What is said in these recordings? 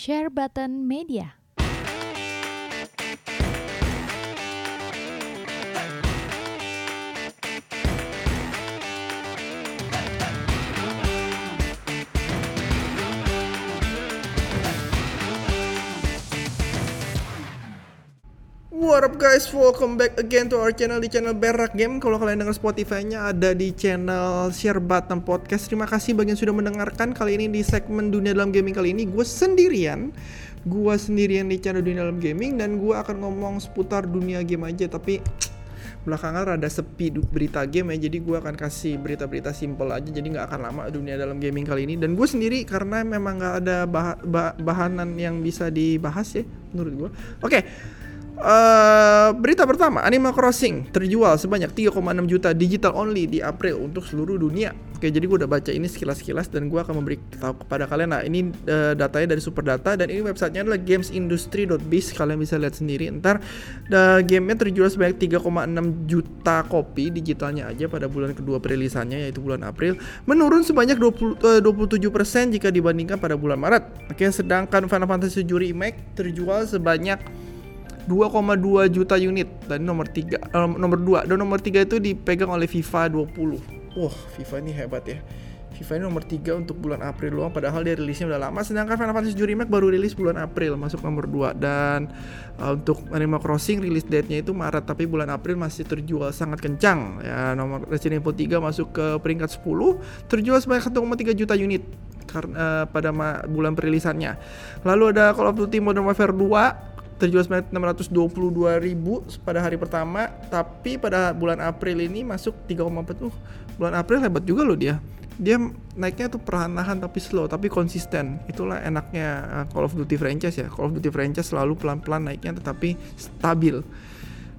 Share Button Media. What up guys, welcome back again to our channel di channel Berak Game. Kalau kalian dengar Spotify-nya ada di channel Share Button Podcast. Terima kasih bagi yang sudah mendengarkan Kali ini di segmen Dunia Dalam Gaming kali ini. Gue sendirian. Gue sendirian di channel Dunia Dalam Gaming Dan gue akan ngomong seputar dunia game aja Tapi belakangan rada sepi berita game ya. Jadi gue akan kasih berita-berita simple aja. Jadi nggak akan lama dunia dalam gaming kali ini. Dan gue sendiri karena memang nggak ada bah- bah- bahanan yang bisa dibahas ya Menurut gue Oke Eh, berita pertama, Animal Crossing terjual sebanyak 3,6 juta digital only di April untuk seluruh dunia. Oke, jadi gue udah baca ini sekilas-sekilas dan gue akan memberi tahu kepada kalian. Nah, ini eh, datanya dari Superdata dan ini websitenya adalah gamesindustry.biz. Kalian bisa lihat sendiri. Ntar the gamenya terjual sebanyak 3,6 juta kopi digitalnya aja pada bulan kedua perilisannya yaitu bulan April, menurun sebanyak 20, eh, 27% jika dibandingkan pada bulan Maret. Oke, sedangkan Final Fantasy VII Remake terjual sebanyak 2,2 juta unit dan nomor 3 nomor 2 dan nomor 3 itu dipegang oleh FIFA 20. Wah, FIFA ini hebat ya. FIFA ini nomor 3 untuk bulan April doang padahal dia rilisnya udah lama sedangkan Final Fantasy VII Remake baru rilis bulan April masuk nomor 2 dan uh, untuk Animal Crossing rilis date-nya itu Maret tapi bulan April masih terjual sangat kencang ya nomor Resident Evil 3 masuk ke peringkat 10 terjual sebanyak 1,3 juta unit karena uh, pada bulan perilisannya. Lalu ada Call of Duty Modern Warfare 2 terjual sebanyak 622 ribu pada hari pertama tapi pada bulan April ini masuk 3,4 uh bulan April hebat juga loh dia. Dia naiknya tuh perlahan-lahan tapi slow tapi konsisten. Itulah enaknya uh, Call of Duty franchise ya. Call of Duty franchise selalu pelan-pelan naiknya tetapi stabil.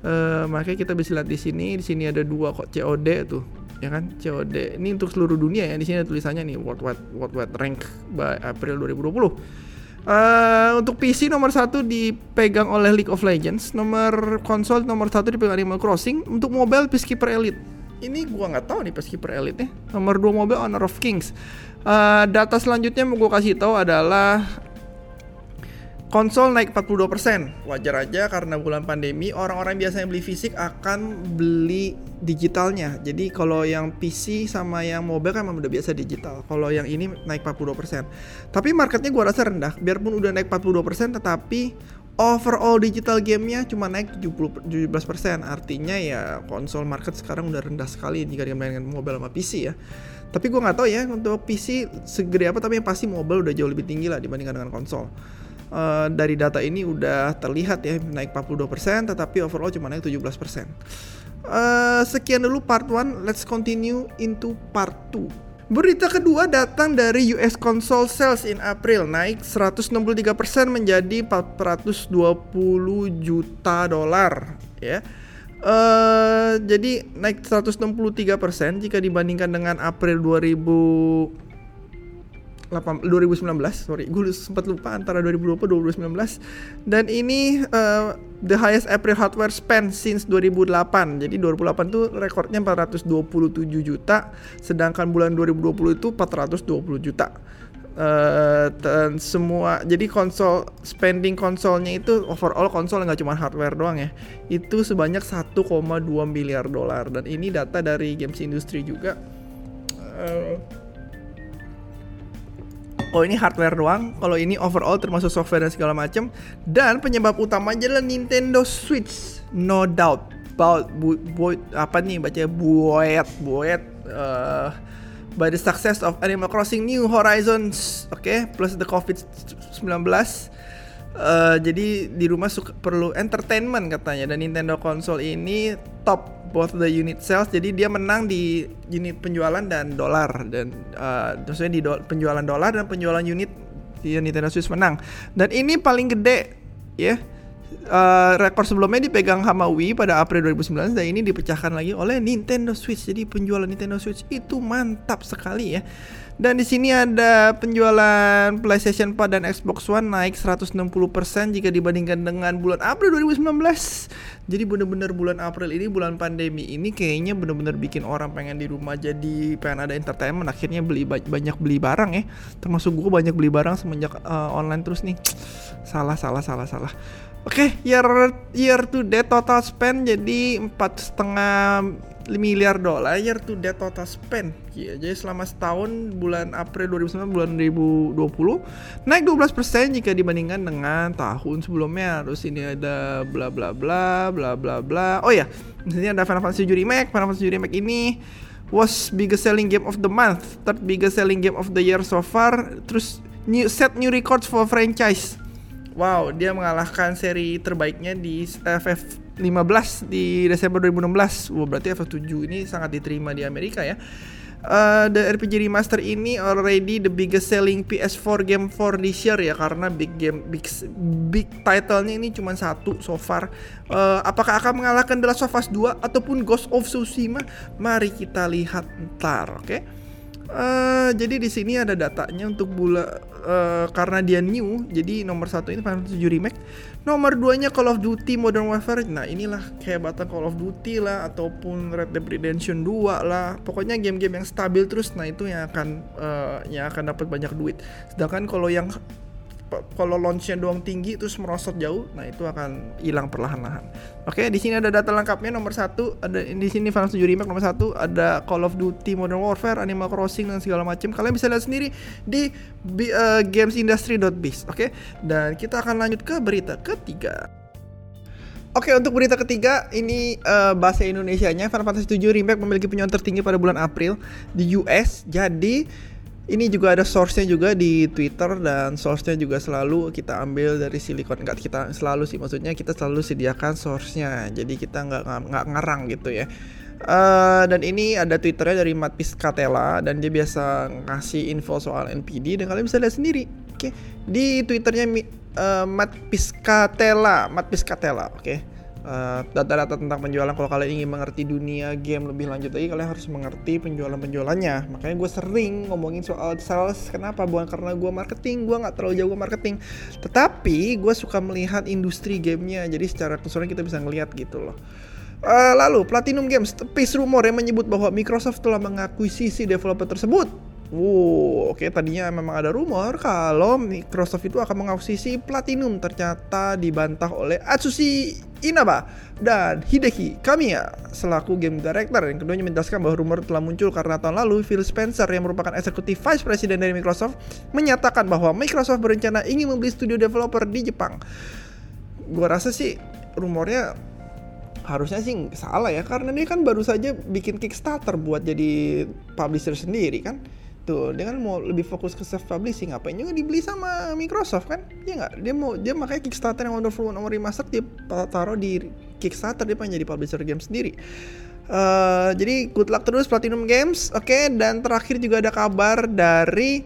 Eh, makanya kita bisa lihat di sini di sini ada dua kok COD tuh ya kan? COD ini untuk seluruh dunia ya di sini ada tulisannya nih worldwide worldwide rank by April 2020 Eh, untuk PC nomor satu dipegang oleh League of Legends, nomor konsol nomor satu dipegang Animal Crossing, untuk mobile Peacekeeper Elite. Ini gua nggak tahu nih Peacekeeper Elite nya. Nomor dua mobile Honor of Kings. Eh, data selanjutnya mau gua kasih tahu adalah konsol naik 42%. Wajar aja karena bulan pandemi orang-orang biasanya beli fisik akan beli digitalnya. Jadi kalau yang PC sama yang mobile kan memang udah biasa digital. Kalau yang ini naik 42%. Tapi marketnya gua rasa rendah. Biarpun udah naik 42% tetapi overall digital gamenya cuma naik 70 17%. Artinya ya konsol market sekarang udah rendah sekali jika dibandingkan mobile sama PC ya. Tapi gua nggak tahu ya untuk PC segede apa tapi yang pasti mobile udah jauh lebih tinggi lah dibandingkan dengan konsol. Eh, dari data ini udah terlihat ya naik 42% tetapi overall cuma naik 17%. Eh, sekian dulu part 1, let's continue into part 2. Berita kedua datang dari US console sales in April naik 163% menjadi 420 juta dolar ya. Eh jadi naik 163% jika dibandingkan dengan April 2000 8 2019 sorry gue sempat lupa antara 2020 2019 dan ini uh, the highest April hardware spend since 2008 jadi 2008 tuh rekornya 427 juta sedangkan bulan 2020 itu 420 juta. Uh, dan semua jadi konsol spending konsolnya itu overall konsol nggak cuma hardware doang ya itu sebanyak 1,2 miliar dolar. Dan ini data dari games industry juga. Uh, Oh ini hardware doang, kalau ini overall termasuk software dan segala macam. Dan penyebab utamanya adalah Nintendo Switch, no doubt. About bu, bu, apa nih baca buet buet uh, by the success of Animal Crossing New Horizons, oke, okay? plus the COVID 19. Uh, jadi di rumah suka, perlu entertainment katanya dan Nintendo console ini top both the unit sales jadi dia menang di unit penjualan dan dolar dan uh, maksudnya di do penjualan dolar dan penjualan unit di Nintendo Switch menang dan ini paling gede ya Uh, rekor sebelumnya dipegang sama Wii pada April 2019 dan ini dipecahkan lagi oleh Nintendo Switch. Jadi penjualan Nintendo Switch itu mantap sekali ya. Dan di sini ada penjualan PlayStation 4 dan Xbox One naik 160% jika dibandingkan dengan bulan April 2019. Jadi bener-bener bulan April ini bulan pandemi ini kayaknya bener-bener bikin orang pengen di rumah jadi pengen ada entertainment akhirnya beli banyak beli barang ya. Termasuk gue banyak beli barang semenjak uh, online terus nih. Salah salah salah salah. Oke, okay, year year to date total spend jadi empat setengah miliar dolar year to date total spend. Ya, jadi selama setahun bulan April 2019 bulan 2020 naik 12% jika dibandingkan dengan tahun sebelumnya. Terus ini ada bla bla bla bla bla bla. Oh ya, di sini ada Final Fantasy 7 Remake. Final Fantasy 7 Remake ini was biggest selling game of the month, third biggest selling game of the year so far. Terus new set new records for franchise. Wow, dia mengalahkan seri terbaiknya di FF 15 di Desember 2016. Wah, berarti FF7 ini sangat diterima di Amerika ya. Uh, the RPG remaster ini already the biggest selling PS4 game for this year ya karena big game big big title-nya ini cuma satu so far. Uh, apakah akan mengalahkan The Last of Us 2 ataupun Ghost of Tsushima? Mari kita lihat ntar, oke? Okay? Uh, jadi di sini ada datanya untuk bula uh, karena dia new. Jadi nomor satu ini Final Fantasy 7 Remake. Nomor duanya Call of Duty Modern Warfare. Nah inilah kehebatan Call of Duty lah ataupun Red Dead Redemption 2 lah. Pokoknya game-game yang stabil terus. Nah itu yang akan uh, yang akan dapat banyak duit. Sedangkan kalau yang kalau launchnya doang tinggi terus merosot jauh, nah itu akan hilang perlahan-lahan. Oke, di sini ada data lengkapnya nomor satu, ada di sini Final 7 Remake nomor satu, ada Call of Duty Modern Warfare, Animal Crossing dan segala macam. Kalian bisa lihat sendiri di uh, gamesindustry.biz. Oke, dan kita akan lanjut ke berita ketiga. Oke, untuk berita ketiga ini uh, bahasa Indonesia-nya Final Fantasy 7 Remake memiliki penjualan tertinggi pada bulan April di US. Jadi ini juga ada source-nya juga di Twitter dan source-nya juga selalu kita ambil dari Silicon enggak kita selalu sih maksudnya kita selalu sediakan source-nya jadi kita nggak nggak ngarang gitu ya uh, dan ini ada twitternya dari Matt Piscatella dan dia biasa ngasih info soal NPD dan kalian bisa lihat sendiri oke okay? di twitternya uh, Matt Piscatella Matt Piscatella oke okay? Eh, data-data uh, tentang penjualan kalau kalian ingin mengerti dunia game lebih lanjut lagi kalian harus mengerti penjualan-penjualannya. Makanya gue sering ngomongin soal sales kenapa? Bukan karena gue marketing gue nggak terlalu jauh marketing. Tetapi gue suka melihat industri gamenya. Jadi secara keseluruhan kita bisa ngelihat gitu loh. Uh, lalu Platinum Games tepis rumor yang menyebut bahwa Microsoft telah mengakuisisi developer tersebut. Wow, oke okay, tadinya memang ada rumor kalau Microsoft itu akan mengakuisisi Platinum ternyata dibantah oleh Atsushi Inaba dan Hideki Kamiya selaku game director. Yang keduanya menjelaskan bahwa rumor telah muncul karena tahun lalu Phil Spencer yang merupakan eksekutif vice president dari Microsoft menyatakan bahwa Microsoft berencana ingin membeli studio developer di Jepang. Gua rasa sih rumornya harusnya sih salah ya karena dia kan baru saja bikin Kickstarter buat jadi publisher sendiri kan Tuh, dia kan mau lebih fokus ke self publishing, apa juga dibeli sama Microsoft kan? Ya nggak? Dia mau dia makanya Kickstarter yang Wonderful 1 Remaster dia taruh di Kickstarter dia pengen jadi publisher game sendiri. Uh, jadi good luck terus Platinum Games, oke? Okay? Dan terakhir juga ada kabar dari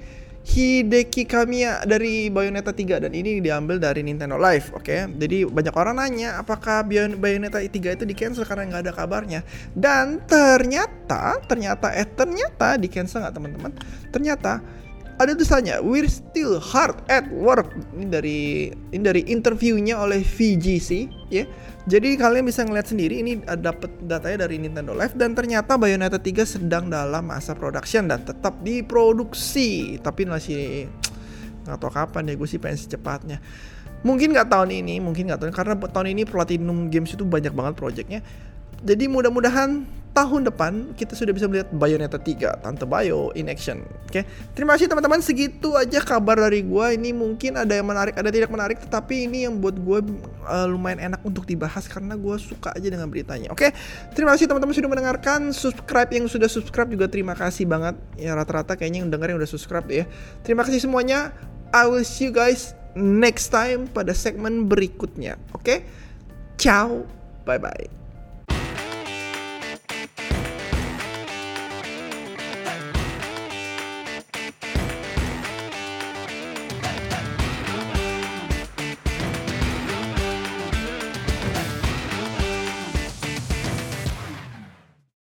Hideki Kamiya dari Bayonetta 3 dan ini diambil dari Nintendo Live, oke? Okay? Jadi banyak orang nanya apakah Bayonetta 3 itu di cancel karena nggak ada kabarnya. Dan ternyata, ternyata, eh ternyata di cancel nggak teman-teman? Ternyata ada tulisannya we're still hard at work ini dari ini dari interviewnya oleh VGC ya jadi kalian bisa ngeliat sendiri ini dapat datanya dari Nintendo Live dan ternyata Bayonetta 3 sedang dalam masa production dan tetap diproduksi. Tapi masih nggak tahu kapan ya gue sih pengen secepatnya. Mungkin nggak tahun ini mungkin nggak tahun karena tahun ini Platinum Games itu banyak banget projectnya jadi mudah-mudahan tahun depan kita sudah bisa melihat Bayonetta 3 Tante Bayo in action. Oke. Okay? Terima kasih teman-teman segitu aja kabar dari gue. Ini mungkin ada yang menarik, ada tidak menarik, tetapi ini yang buat gue uh, lumayan enak untuk dibahas karena gue suka aja dengan beritanya. Oke. Okay? Terima kasih teman-teman sudah mendengarkan. Subscribe yang sudah subscribe juga terima kasih banget. Ya rata-rata kayaknya yang dengerin udah subscribe ya. Terima kasih semuanya. I will see you guys next time pada segmen berikutnya. Oke. Okay? Ciao. Bye bye.